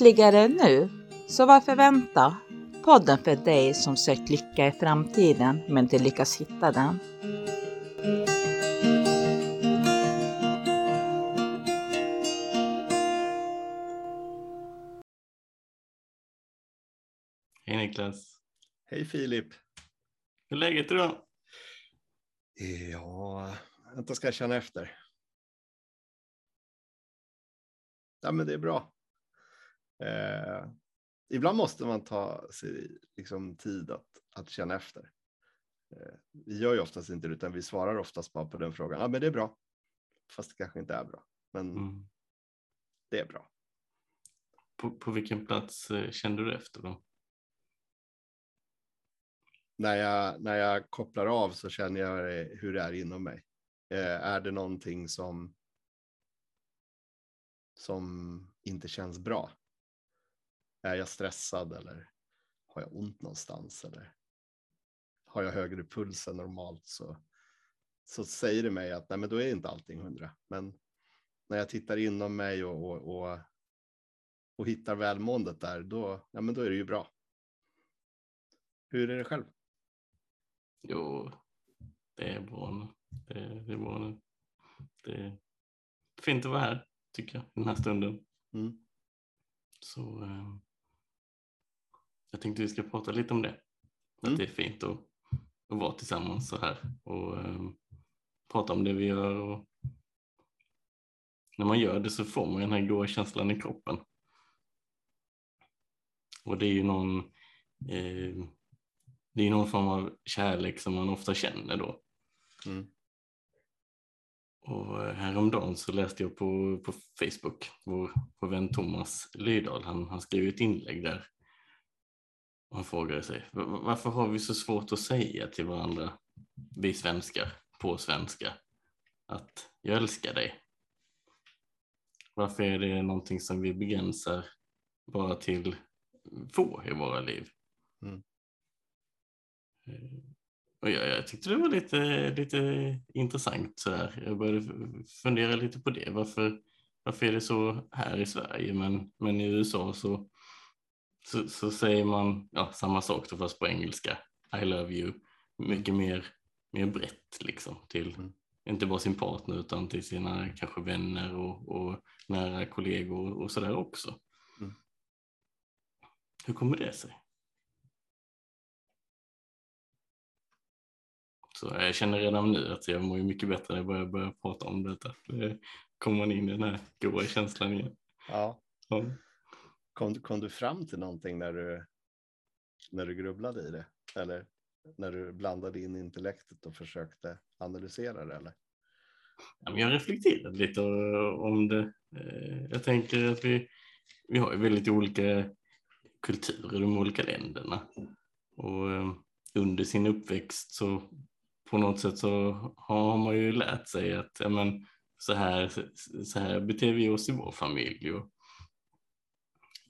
Lyckligare nu? Så varför vänta? Podden för dig som sökt lycka i framtiden men inte lyckas hitta den. Hej Niklas. Hej Filip. Hur är läget idag? Ja, vänta ska jag känna efter. Ja, men det är bra. Eh, ibland måste man ta sig liksom, tid att, att känna efter. Eh, vi gör ju oftast inte det, utan vi svarar oftast bara på den frågan. Ja, men det är bra. Fast det kanske inte är bra. Men mm. det är bra. På, på vilken plats eh, kände du efter då? När jag, när jag kopplar av så känner jag hur det är inom mig. Eh, är det någonting som som inte känns bra? Är jag stressad eller har jag ont någonstans eller har jag högre puls än normalt så, så säger det mig att nej, men då är inte allting hundra. Men när jag tittar inom mig och, och, och, och hittar välmåendet där, då, ja, men då är det ju bra. Hur är det själv? Jo, det är bra nu. Det, det är bra nu. Det är fint att vara här tycker jag, den här stunden. Mm. Så eh, jag tänkte vi ska prata lite om det. Mm. Att det är fint att, att vara tillsammans så här och eh, prata om det vi gör. Och när man gör det så får man den här goda känslan i kroppen. Och det är ju någon, eh, det är någon form av kärlek som man ofta känner då. Mm. Och häromdagen så läste jag på, på Facebook, vår, vår vän Thomas Lydahl, han, han skrev ett inlägg där. Han frågade sig, varför har vi så svårt att säga till varandra, vi svenskar, på svenska, att jag älskar dig? Varför är det någonting som vi begränsar bara till få i våra liv? Mm. Eh, och jag, jag tyckte det var lite, lite intressant sådär. Jag började fundera lite på det. Varför, varför är det så här i Sverige men, men i USA så, så, så säger man ja, samma sak då fast på engelska. I love you. Mycket mer, mer brett liksom till mm. inte bara sin partner utan till sina kanske vänner och, och nära kollegor och sådär också. Mm. Hur kommer det sig? Så jag känner redan nu att jag mår mycket bättre när jag börjar, börjar prata om detta. Det kommer man in i den här goda känslan igen. Ja. ja. Kom, kom du fram till någonting när du, när du grubblade i det? Eller när du blandade in intellektet och försökte analysera det? Eller? Ja, men jag reflekterade lite om det. Eh, jag tänker att vi, vi har ju väldigt olika kulturer i de olika länderna. Och eh, under sin uppväxt så på något sätt så har man ju lärt sig att ja, men, så, här, så här beter vi oss i vår familj och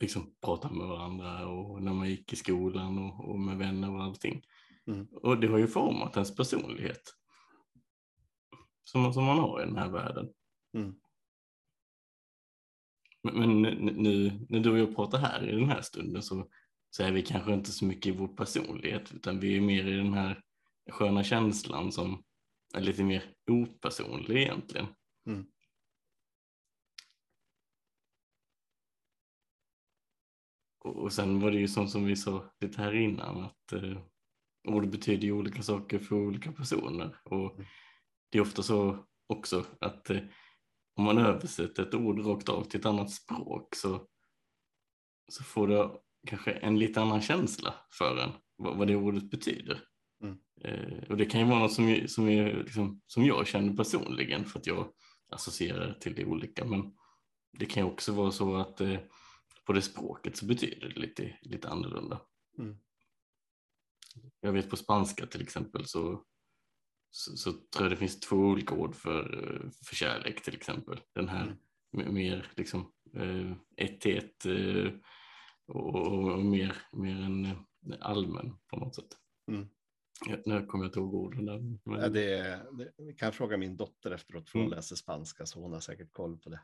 liksom prata med varandra och när man gick i skolan och, och med vänner och allting. Mm. Och det har ju format ens personlighet som, som man har i den här världen. Mm. Men, men nu när du och jag pratar här i den här stunden så, så är vi kanske inte så mycket i vår personlighet utan vi är mer i den här sköna känslan som är lite mer opersonlig egentligen. Mm. Och sen var det ju som, som vi sa lite här innan att eh, ord betyder ju olika saker för olika personer och mm. det är ofta så också att eh, om man översätter ett ord rakt av till ett annat språk så, så får det kanske en lite annan känsla för en vad, vad det ordet betyder. Mm. Eh, och det kan ju vara något som, som, är, liksom, som jag känner personligen för att jag associerar till det olika. Men det kan ju också vara så att eh, på det språket så betyder det lite, lite annorlunda. Mm. Jag vet på spanska till exempel så, så, så, tror jag det finns två olika ord för, för kärlek till exempel. Den här mm. mer liksom eh, ett till ett eh, och, och, mer, mer en eh, allmän på något sätt. Mm. Nu kommer jag inte ihåg orden. Där, men... ja, det, det, vi kan fråga min dotter efteråt, för hon mm. läser spanska så hon har säkert koll på det.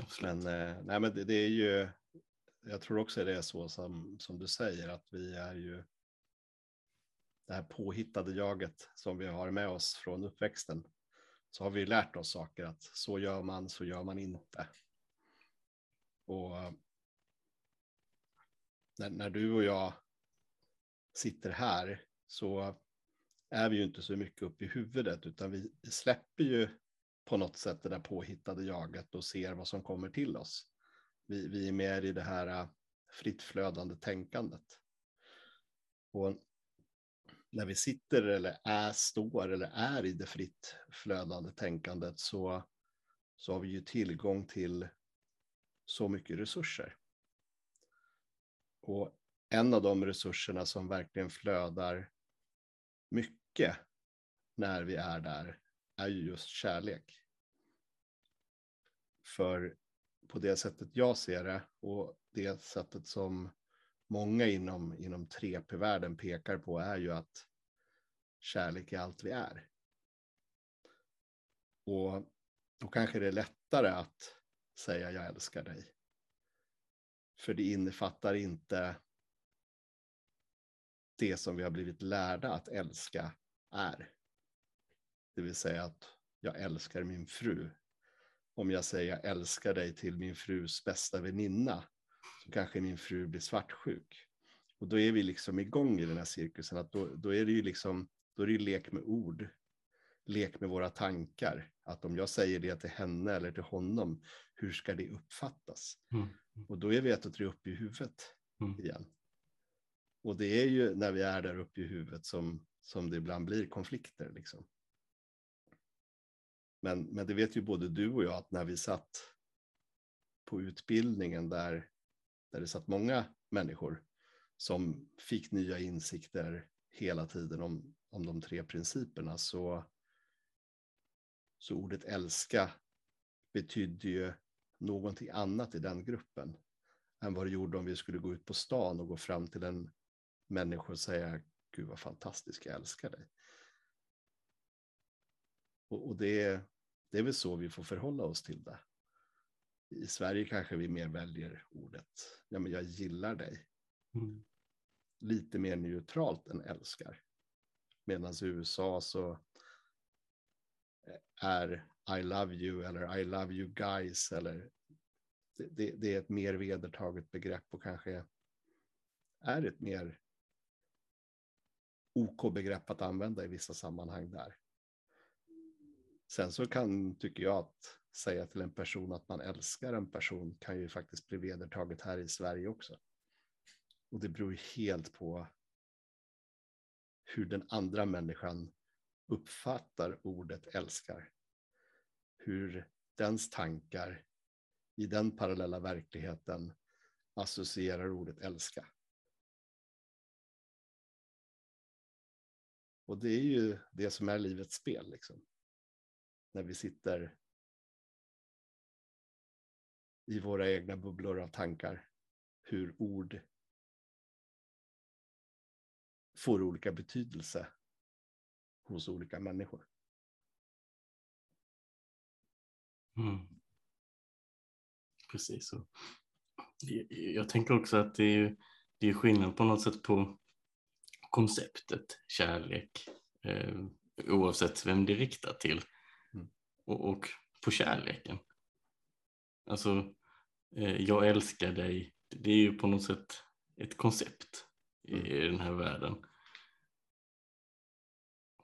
Absolut. Men, eh, nej, men det, det, är ju, jag tror också det är så som, som du säger, att vi är ju det här påhittade jaget som vi har med oss från uppväxten. Så har vi lärt oss saker att så gör man, så gör man inte. Och när, när du och jag sitter här så är vi ju inte så mycket upp i huvudet utan vi släpper ju på något sätt det där påhittade jaget och ser vad som kommer till oss. Vi, vi är mer i det här äh, fritt flödande tänkandet. Och när vi sitter eller är, står eller är i det fritt flödande tänkandet så, så har vi ju tillgång till så mycket resurser. Och en av de resurserna som verkligen flödar mycket när vi är där är ju just kärlek. För på det sättet jag ser det och det sättet som många inom, inom 3P-världen pekar på är ju att kärlek är allt vi är. Och då kanske det är lättare att säga jag älskar dig. För det innefattar inte det som vi har blivit lärda att älska är. Det vill säga att jag älskar min fru. Om jag säger jag älskar dig till min frus bästa väninna så kanske min fru blir svartsjuk. Och då är vi liksom igång i den här cirkusen. Att då, då är det ju liksom, då är det lek med ord. Lek med våra tankar. Att om jag säger det till henne eller till honom, hur ska det uppfattas? Mm. Och då är vi ett och tre uppe i huvudet mm. igen. Och det är ju när vi är där uppe i huvudet som, som det ibland blir konflikter. Liksom. Men, men det vet ju både du och jag att när vi satt på utbildningen där, där det satt många människor som fick nya insikter hela tiden om, om de tre principerna så, så ordet älska betydde ju någonting annat i den gruppen än vad det gjorde om vi skulle gå ut på stan och gå fram till en människa och säga Gud vad fantastisk, jag älskar dig. Och, och det, det är väl så vi får förhålla oss till det. I Sverige kanske vi mer väljer ordet, ja men jag gillar dig. Mm. Lite mer neutralt än älskar. Medan i USA så är I love you eller I love you guys eller det, det, det är ett mer vedertaget begrepp och kanske är ett mer OK-begrepp OK att använda i vissa sammanhang där. Sen så kan, tycker jag, att säga till en person att man älskar en person kan ju faktiskt bli vedertaget här i Sverige också. Och det beror ju helt på hur den andra människan uppfattar ordet älskar. Hur dens tankar i den parallella verkligheten associerar ordet älska. Och det är ju det som är livets spel. Liksom. När vi sitter i våra egna bubblor av tankar. Hur ord får olika betydelse hos olika människor. Mm. Precis så. Jag tänker också att det är, det är skillnad på något sätt på konceptet kärlek eh, oavsett vem det riktar till och, och, på kärleken. Alltså, eh, jag älskar dig, det är ju på något sätt ett koncept mm. i den här världen.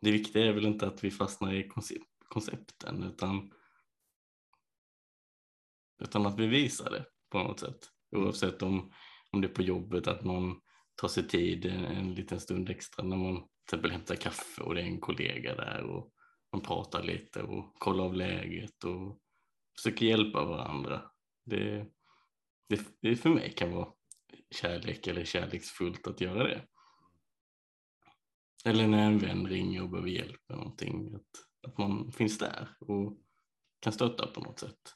Det viktiga är väl inte att vi fastnar i koncept, koncepten utan, utan att vi visar det på något sätt. Mm. Oavsett om, om det är på jobbet att någon ta sig tid en, en liten stund extra när man till exempel hämtar kaffe och det är en kollega där och man pratar lite och kollar av läget och försöker hjälpa varandra. Det, det, det för mig kan vara kärlek eller kärleksfullt att göra det. Eller när en vän ringer och behöver hjälp med någonting, att, att man finns där och kan stötta på något sätt.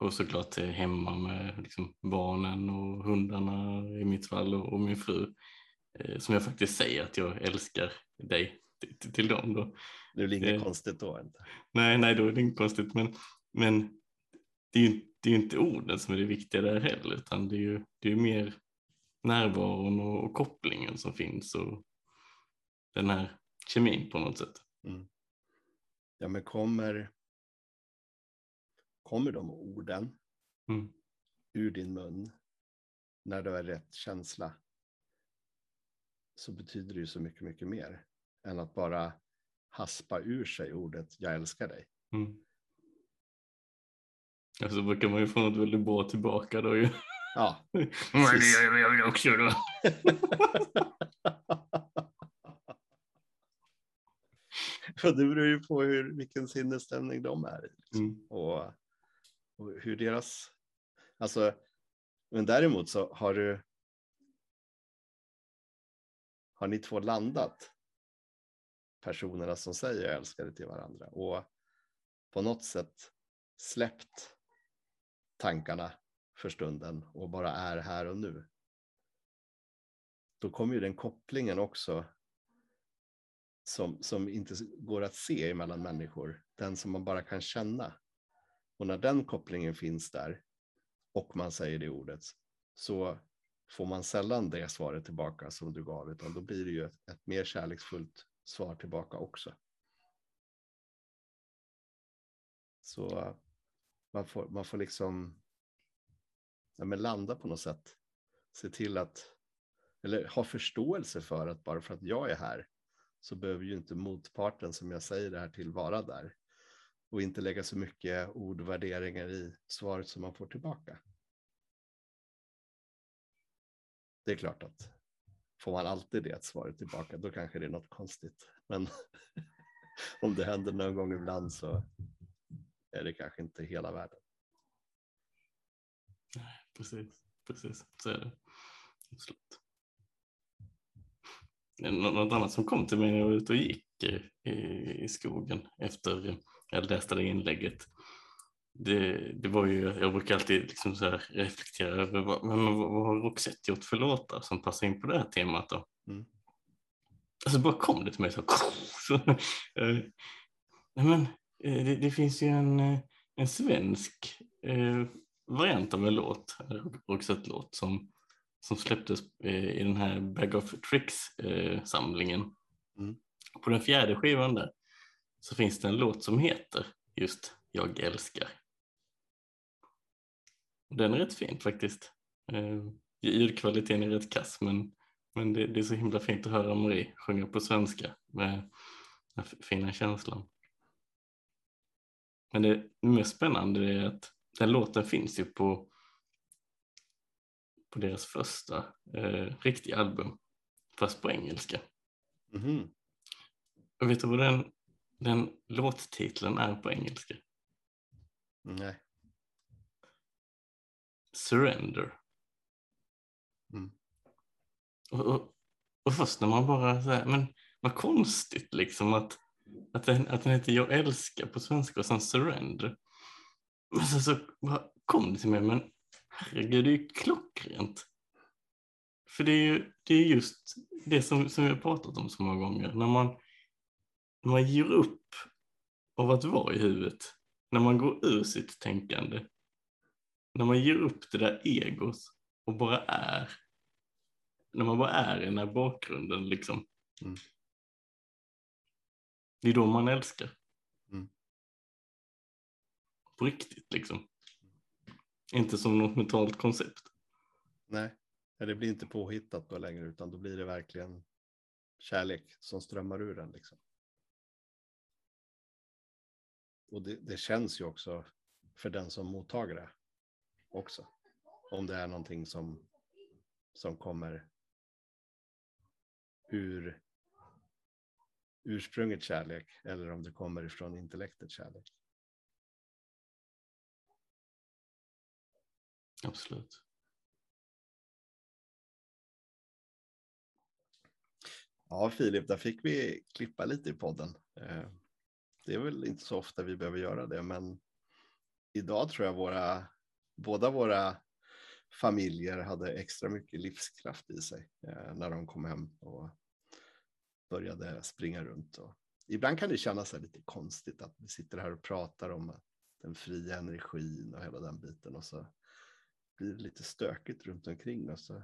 Och såklart hemma med liksom barnen och hundarna i mitt fall och, och min fru. Eh, som jag faktiskt säger att jag älskar dig till, till dem. Då. Det är inget eh, konstigt då? Inte? Nej, nej, då är det inget konstigt. Men, men det är ju det är ju inte orden som är det viktiga där heller, utan det är ju det är mer närvaron och, och kopplingen som finns och den här kemin på något sätt. Mm. Ja, men kommer, kommer de orden Mm. ur din mun när du har rätt känsla så betyder det ju så mycket, mycket mer än att bara haspa ur sig ordet jag älskar dig. Mm. Och så brukar man ju få något väldigt bra tillbaka då ju. Ja, Men gör jag också då. för det beror ju på hur, vilken sinnesstämning de är i. Liksom. Mm. Och, och hur deras... Alltså, men däremot så har du... Har ni två landat? Personerna som säger jag älskar dig till varandra och på något sätt släppt tankarna för stunden och bara är här och nu. Då kommer ju den kopplingen också som, som inte går att se mellan människor, den som man bara kan känna. Och när den kopplingen finns där och man säger det ordet så får man sällan det svaret tillbaka som du gav, utan då blir det ju ett, ett mer kärleksfullt svar tillbaka också. Så man får, man får liksom ja, men landa på något sätt. Se till att, eller ha förståelse för att bara för att jag är här så behöver ju inte motparten som jag säger det här till vara där. Och inte lägga så mycket ord och värderingar i svaret som man får tillbaka. Det är klart att får man alltid det svaret tillbaka då kanske det är något konstigt. Men om det händer någon gång ibland så är det kanske inte hela världen. Precis, precis. Så är det. Absolut. Något annat som kom till mig när jag var ute och gick i, i skogen efter jag läste det inlägget. Det, det var ju, jag brukar alltid liksom så reflektera över vad, men vad, vad har Roxette gjort för låtar som passar in på det här temat då? Mm. Alltså bara kom det till mig så, så eh, nej men, eh, det, det finns ju en, eh, en svensk eh, variant av en låt, Roxette-låt som, som släpptes eh, i den här Bag of Tricks-samlingen. Mm. På den fjärde skivan där så finns det en låt som heter just Jag älskar. Den är rätt fin faktiskt. Eh, ljudkvaliteten är rätt kass men, men det, det är så himla fint att höra Marie sjunga på svenska med den fina känslan. Men det mest spännande är att den låten finns ju på, på deras första eh, riktiga album, fast på engelska. Mhm. Och vet du vad den, den låttiteln är på engelska? Nej. Surrender. Mm. Och, och, och först när man bara så här, men vad konstigt liksom att, att, den, att den heter Jag älskar på svenska och sen Surrender. Men sen så kom det till mig, men herregud det är ju klockrent. För det är ju det är just det som, som vi har pratat om så många gånger. När man, när man ger upp av att vara i huvudet. När man går ur sitt tänkande. När man ger upp det där egos och bara är. När man bara är i den här bakgrunden liksom. Mm. Det är då man älskar. Mm. På riktigt liksom. Inte som något mentalt koncept. Nej, det blir inte påhittat då längre utan då blir det verkligen kärlek som strömmar ur den. Liksom. Och det, det känns ju också för den som mottagare också. Om det är någonting som, som kommer ur ursprunget kärlek eller om det kommer ifrån intellektet kärlek. Absolut. Ja, Filip, där fick vi klippa lite i podden. Eh, Det är väl inte så ofta vi behöver göra det, men idag tror jag våra, båda våra familjer hade extra mycket livskraft i sig eh, när de kom hem och började springa runt. Och ibland kan det kännas lite konstigt att vi sitter här och pratar om den fria energin och hela den biten. Och så blir det lite stökigt runt omkring och så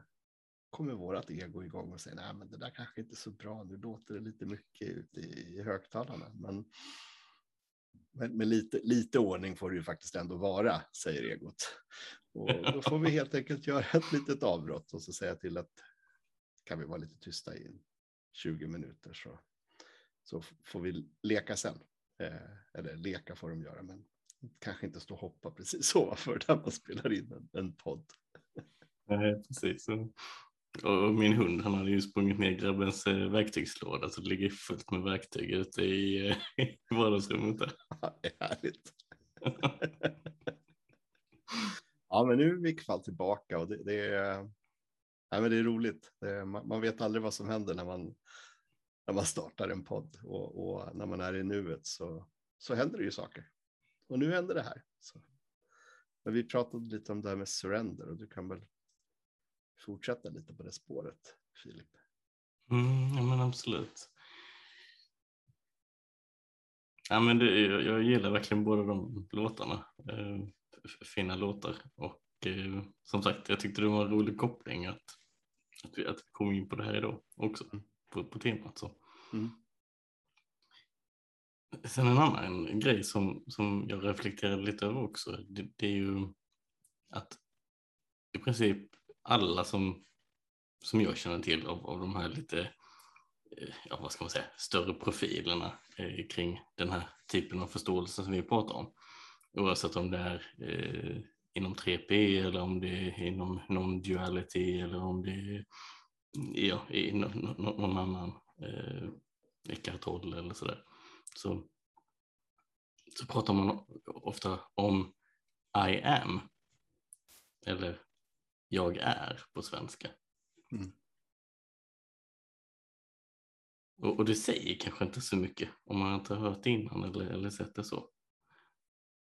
kommer vårat ego igång och säger nej men det där kanske inte är så bra, nu låter det lite mycket ute i, i högtalarna. Men, men med lite, lite ordning får det ju faktiskt ändå vara, säger egot. Och då får vi helt enkelt göra ett litet avbrott och så säga till att kan vi vara lite tysta i 20 minuter så, så får vi leka sen. Eh, eller leka får de göra, men kanske inte stå och hoppa precis ovanför där man spelar in en, en podd. Nej, precis. Och min hund han hade ju sprungit ner grabbens eh, verktygslåda så det ligger fullt med verktyg ute i, i vardagsrummet. Där det är härligt. ja, men nu är vi i fall tillbaka och det, det, är, nej, men det är roligt. Det, man, man, vet aldrig vad som händer när man, när man startar en podd och, och när man är i nuet så, så händer det ju saker. Och nu händer det här. Så. Men vi pratade lite om det här med surrender och du kan väl fortsätta lite på det spåret, Filip? Mm, ja, men absolut. Ja, men det, jag, jag gillar verkligen båda de låtarna. Eh, fina låtar. Och eh, som sagt, jag tyckte det var en rolig koppling att, att, vi, att vi kom in på det här idag också, mm. på, på temat. Så. Mm. Sen en annan grej som, som jag reflekterade lite över också, det, det är ju att i princip alla som, som jag känner till av, av de här lite, Eh, ja vad ska man säga, större profilerna eh, kring den här typen av förståelse som vi pratar om. Oavsett om det är eh, inom 3P eller om det är inom non-duality eller om det är mm, ja, i någon, någon annan eh, Eckart eller sådär. Så, så pratar man ofta om I am eller jag är på svenska. Mm. Och, och, det säger kanske inte så mycket om man inte har hört det innan eller, eller sett det så.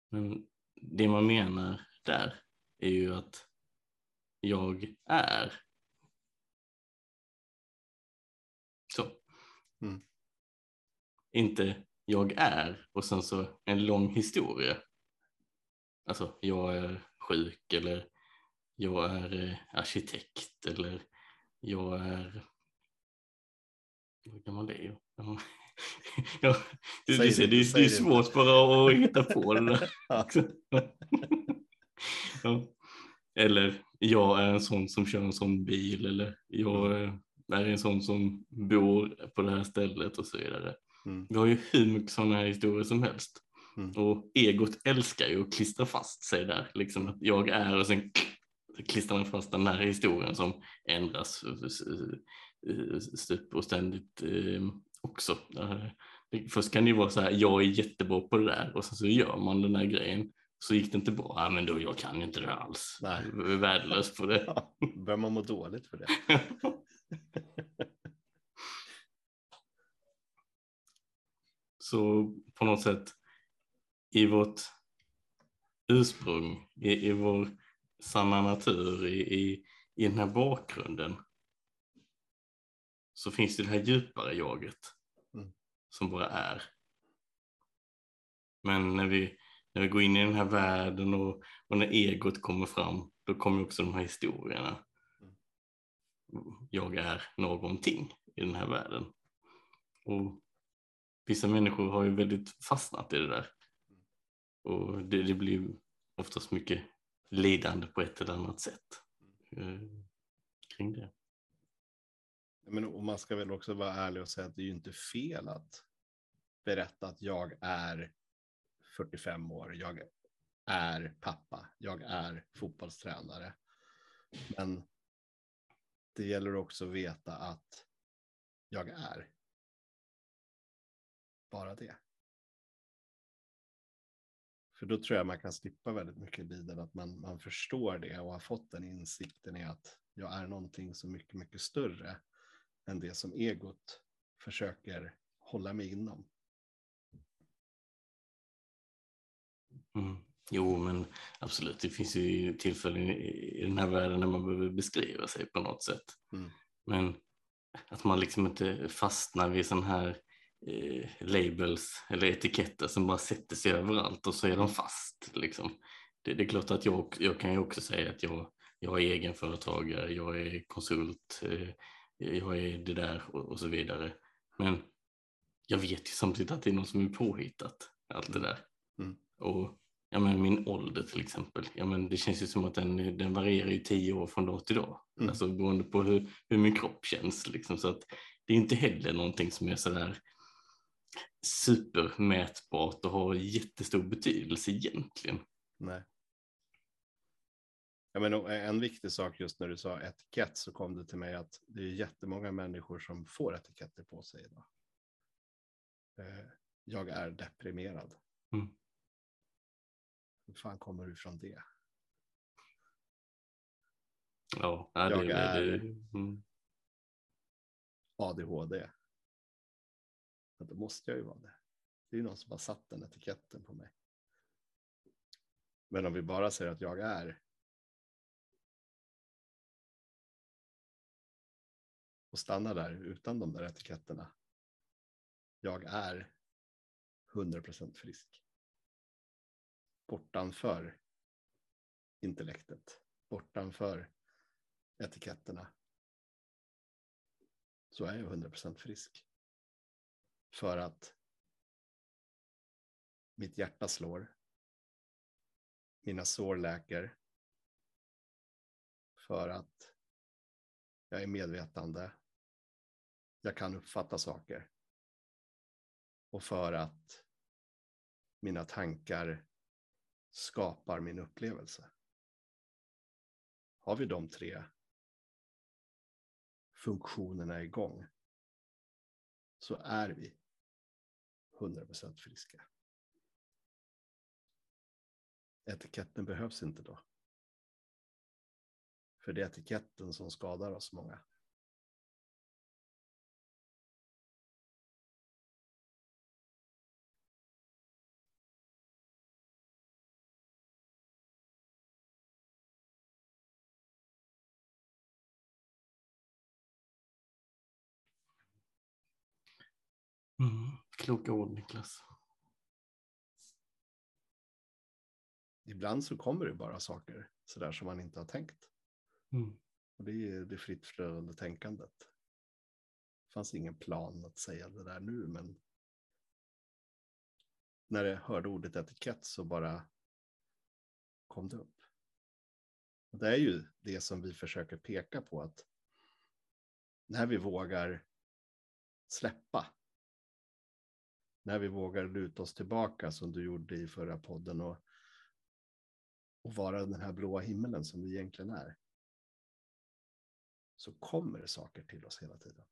Men det man menar där är ju att jag är. Så. Mm. Inte jag är och sen så en lång historia. Alltså jag är sjuk eller jag är eh, arkitekt eller jag är... Hur gammal är jag? Ja, du, du ser, det, det, det är svårt bara att hitta på det där. ja. Eller jag är en sån som kör en sån bil eller jag mm. är en sån som bor på det här stället och så vidare. Mm. Vi har ju hur mycket sådana här historier som helst. Mm. Och egot älskar ju att klistra fast sig där, liksom att jag är och sen klistrar man fast den här historien som ändras stup och ständigt eh, också. Först kan det ju vara så här, jag är jättebra på det där och sen så gör man den här grejen. Så gick det inte bra, ja, men då jag kan inte det alls. Nej. Jag är värdelös på det. Ja, börjar man må dåligt för det. så på något sätt i vårt ursprung, i, i vår sanna natur i, i, i den här bakgrunden så finns det det här djupare jaget mm. som bara är. Men när vi, när vi går in i den här världen och, och när egot kommer fram, då kommer också de här historierna. Jag är någonting i den här världen. Och vissa människor har ju väldigt fastnat i det där. Och det, det blir oftast mycket lidande på ett eller annat sätt eh, kring det. Men, och man ska väl också vara ärlig och säga att det är ju inte fel att berätta att jag är 45 år, jag är pappa, jag är fotbollstränare. Men det gäller också att veta att jag är bara det. För då tror jag man kan slippa väldigt mycket lidande, att man, man förstår det och har fått den insikten i att jag är någonting så mycket, mycket större än det som egot försöker hålla mig inom. Mm. Jo, men absolut, det finns ju tillfällen i den här världen när man behöver beskriva sig på något sätt. Mm. Men att man liksom inte fastnar vid sån här eh, labels eller etiketter som bara sätter sig överallt och så är de fast. Liksom. Det, det är klart att jag, jag kan ju också säga att jag, jag är egenföretagare, jag är konsult, eh, jag är det där och, och, så vidare. Men jag vet ju samtidigt att det är någon som är påhittat allt det där. Mm. Och ja, men min ålder till exempel, ja, men det känns ju som att den, den varierar ju tio år från dag till dag. Mm. Alltså beroende på hur, hur min kropp känns. Liksom. Så att det är inte heller någonting som är sådär supermätbart och har jättestor betydelse egentligen. Nej. Ja, men en viktig sak just när du sa etikett så kom det till mig att det är jättemånga människor som får etiketter på sig idag. Eh, jag är deprimerad. Mm. Hur fan kommer du ifrån det? Ja, det, jag det, är det, mm. ADHD. Men då måste jag ju vara det. Det är någon som har satt den etiketten på mig. Men om vi bara säger att jag är och stannar där utan de där etiketterna. Jag är 100% frisk. Bortanför intellektet, bortanför etiketterna. Så är jag 100% frisk. För att mitt hjärta slår. Mina sår läker. För att jag är medvetande. Jag kan uppfatta saker. Och för att mina tankar skapar min upplevelse. Har vi de tre funktionerna igång så är vi 100% friska. Etiketten behövs inte då. För det är etiketten som skadar oss många. Mm, kloka ord Niklas. Ibland så kommer det bara saker sådär som man inte har tänkt. Mm. Och det är det fritt flödande tänkandet. Det fanns ingen plan att säga det där nu, men när jag hörde ordet etikett så bara kom det upp. Och det är ju det som vi försöker peka på att när vi vågar släppa när vi vågar luta oss tillbaka som du gjorde i förra podden och, och vara den här blåa himmelen som vi egentligen är. Så kommer det saker till oss hela tiden.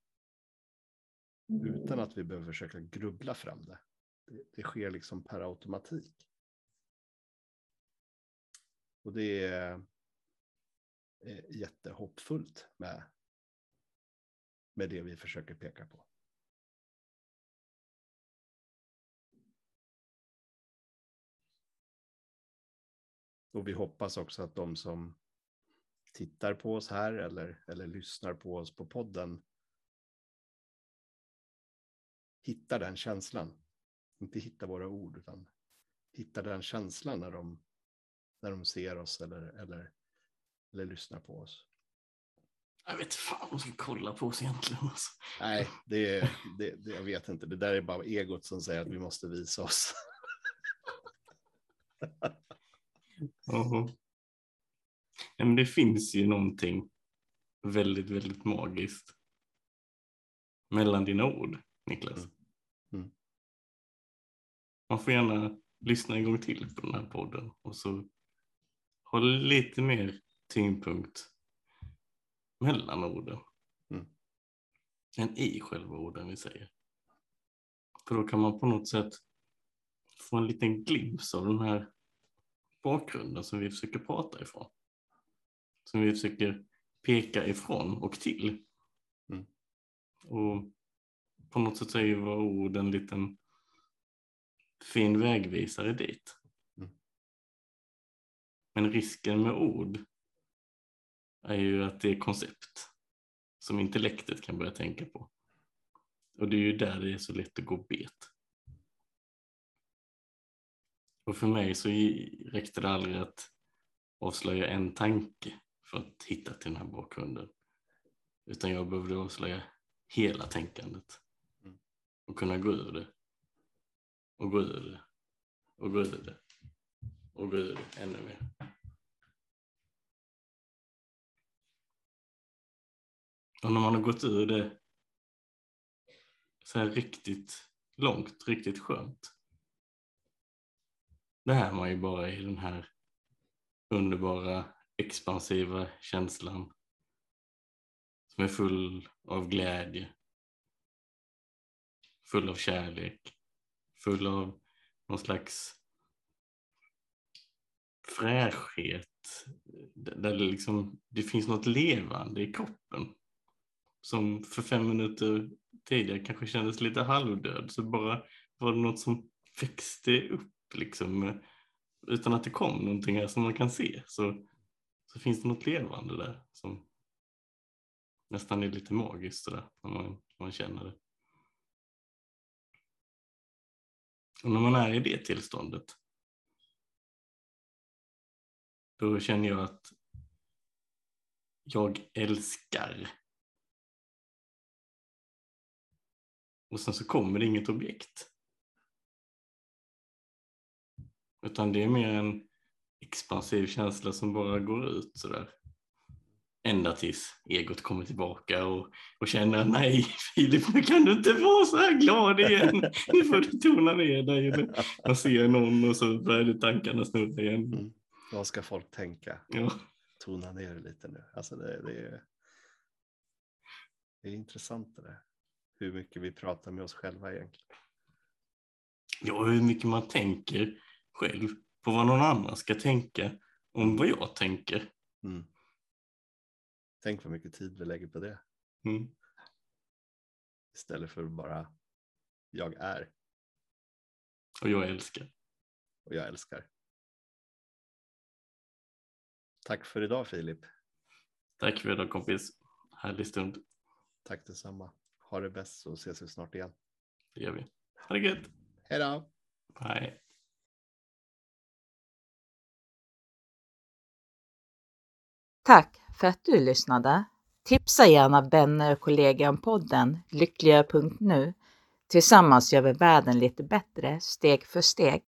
Utan att vi behöver försöka grubbla fram det. Det, det sker liksom per automatik. Och det är, är jättehoppfullt med, med det vi försöker peka på. Och vi hoppas också att de som tittar på oss här eller, eller lyssnar på oss på podden hittar den känslan. Inte hittar våra ord, utan hittar den känslan när de, när de ser oss eller, eller, eller lyssnar på oss. Jag vet fan de ska kolla på oss egentligen. Alltså. Nej, det, det, det, jag vet inte. Det där är bara egot som säger att vi måste visa oss. Uh-huh. Ja, men det finns ju någonting väldigt, väldigt magiskt mellan dina ord, Niklas. Mm. Mm. Man får gärna lyssna en gång till på den här podden och så håll lite mer tyngdpunkt mellan orden mm. än i själva orden vi säger. För då kan man på något sätt få en liten glimt av den här bakgrunden som vi försöker prata ifrån. Som vi försöker peka ifrån och till. Mm. Och på något sätt är ju våra ord en liten fin vägvisare dit. Mm. Men risken med ord är ju att det är koncept som intellektet kan börja tänka på. Och det är ju där det är så lätt att gå bet. Och för mig så räckte det aldrig att avslöja en tanke för att hitta till den här bakgrunden. Utan jag behövde avslöja hela tänkandet. Mm. Och kunna gå ur det. Och gå ur det. Och gå ur det. Och gå ur det ännu mer. Och när man har gått ur det så här riktigt långt, riktigt skönt. Det är man ju bara i den här underbara expansiva känslan. Som är full av glädje, full av kärlek, full av någon slags fräschhet. Där det, liksom, det finns något levande i kroppen. Som för fem minuter tidigare kanske kändes lite halvdöd. Så bara var det något som växte upp liksom utan att det kom någonting här som man kan se så, så finns det något levande där som nästan är lite magiskt sådär när man, man känner det. Och när man är i det tillståndet då känner jag att jag älskar och sen så kommer det inget objekt. Utan det är mer en expansiv känsla som bara går ut sådär. Ända tills egot kommer tillbaka och, och känner nej Filip, nu kan du inte vara så här glad igen. Nu får du tona ner dig. Man ser någon och så börjar tankarna snurra igen. Mm. Vad ska folk tänka? Ja. Tona ner lite nu. Alltså det, det, är, det är intressant det där. Hur mycket vi pratar med oss själva egentligen. Ja, hur mycket man tänker själv på vad någon annan ska tänka om vad jag tänker. Mm. Tänk vad mycket tid vi lägger på det. Mm. Istället för bara jag är Och jag älskar. och jag älskar. Tack för idag Filip. Tack för idag kompis. Härlig stund. Tack detsamma. Ha det bäst så ses vi snart igen. Det gör vi. Ha det gött. Hej då! Hej. Tack för att du lyssnade. Tipsa gärna vänner och kollegor om podden lyckligare.nu. Tillsammans gör vi världen lite bättre steg för steg.